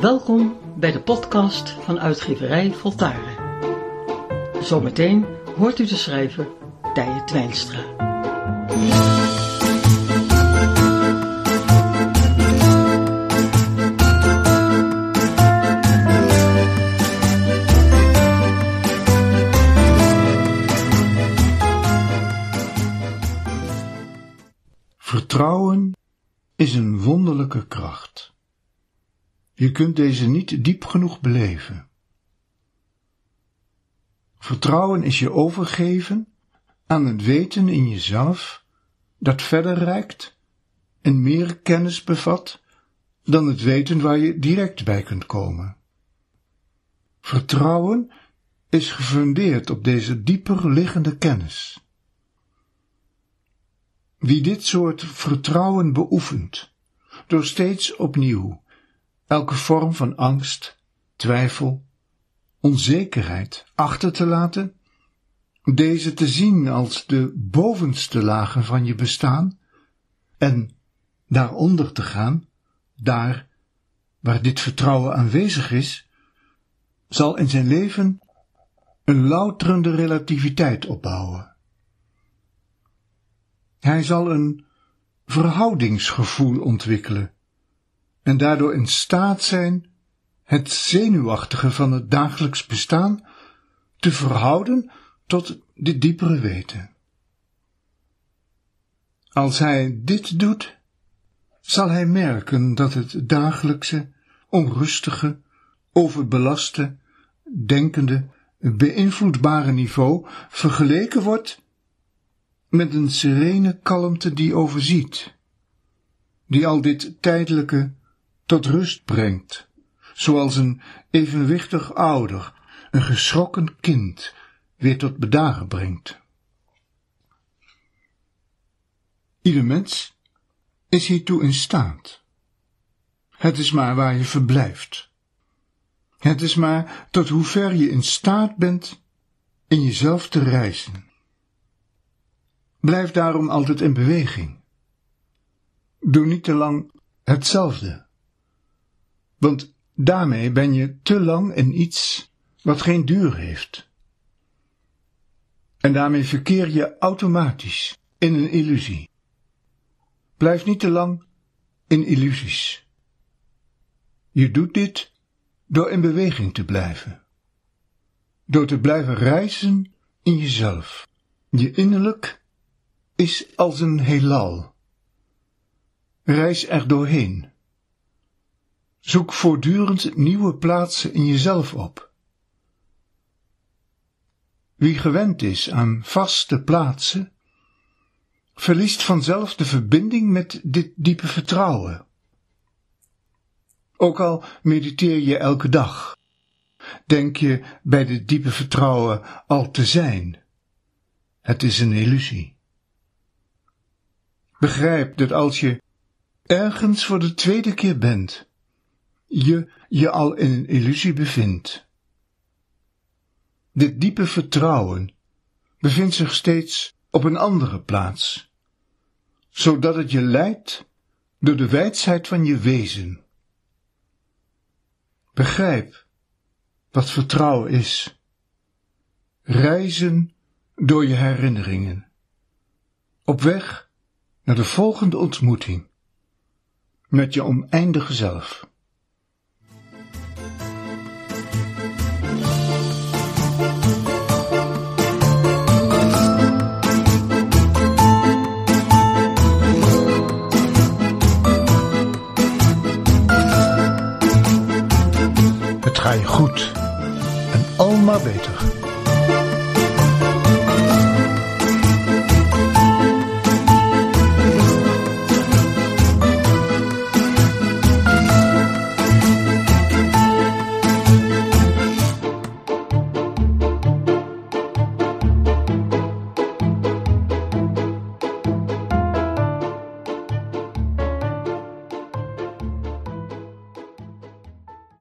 Welkom bij de podcast van uitgeverij Voltaren. Zometeen hoort u de schrijver Tije Twijnstra. Vertrouwen is een wonderlijke kracht. Je kunt deze niet diep genoeg beleven. Vertrouwen is je overgeven aan het weten in jezelf dat verder reikt en meer kennis bevat dan het weten waar je direct bij kunt komen. Vertrouwen is gefundeerd op deze dieper liggende kennis. Wie dit soort vertrouwen beoefent, door steeds opnieuw elke vorm van angst, twijfel, onzekerheid achter te laten, deze te zien als de bovenste lagen van je bestaan. En daaronder te gaan, daar waar dit vertrouwen aanwezig is, zal in zijn leven een louterende relativiteit opbouwen. Hij zal een verhoudingsgevoel ontwikkelen en daardoor in staat zijn het zenuwachtige van het dagelijks bestaan te verhouden tot de diepere weten. Als hij dit doet, zal hij merken dat het dagelijkse, onrustige, overbelaste, denkende, beïnvloedbare niveau vergeleken wordt met een serene kalmte die overziet, die al dit tijdelijke tot rust brengt, zoals een evenwichtig ouder een geschrokken kind weer tot bedaren brengt. Ieder mens is hiertoe in staat. Het is maar waar je verblijft. Het is maar tot hoe ver je in staat bent in jezelf te reizen. Blijf daarom altijd in beweging. Doe niet te lang hetzelfde. Want daarmee ben je te lang in iets wat geen duur heeft. En daarmee verkeer je automatisch in een illusie. Blijf niet te lang in illusies. Je doet dit door in beweging te blijven. Door te blijven reizen in jezelf. Je innerlijk is als een heelal. Reis er doorheen. Zoek voortdurend nieuwe plaatsen in jezelf op. Wie gewend is aan vaste plaatsen, verliest vanzelf de verbinding met dit diepe vertrouwen. Ook al mediteer je elke dag, denk je bij dit diepe vertrouwen al te zijn. Het is een illusie. Begrijp dat als je ergens voor de tweede keer bent, je je al in een illusie bevindt. Dit diepe vertrouwen bevindt zich steeds op een andere plaats, zodat het je leidt door de wijsheid van je wezen. Begrijp wat vertrouwen is. Reizen door je herinneringen. Op weg naar de volgende ontmoeting met je oneindige zelf. Ga goed en al maar beter.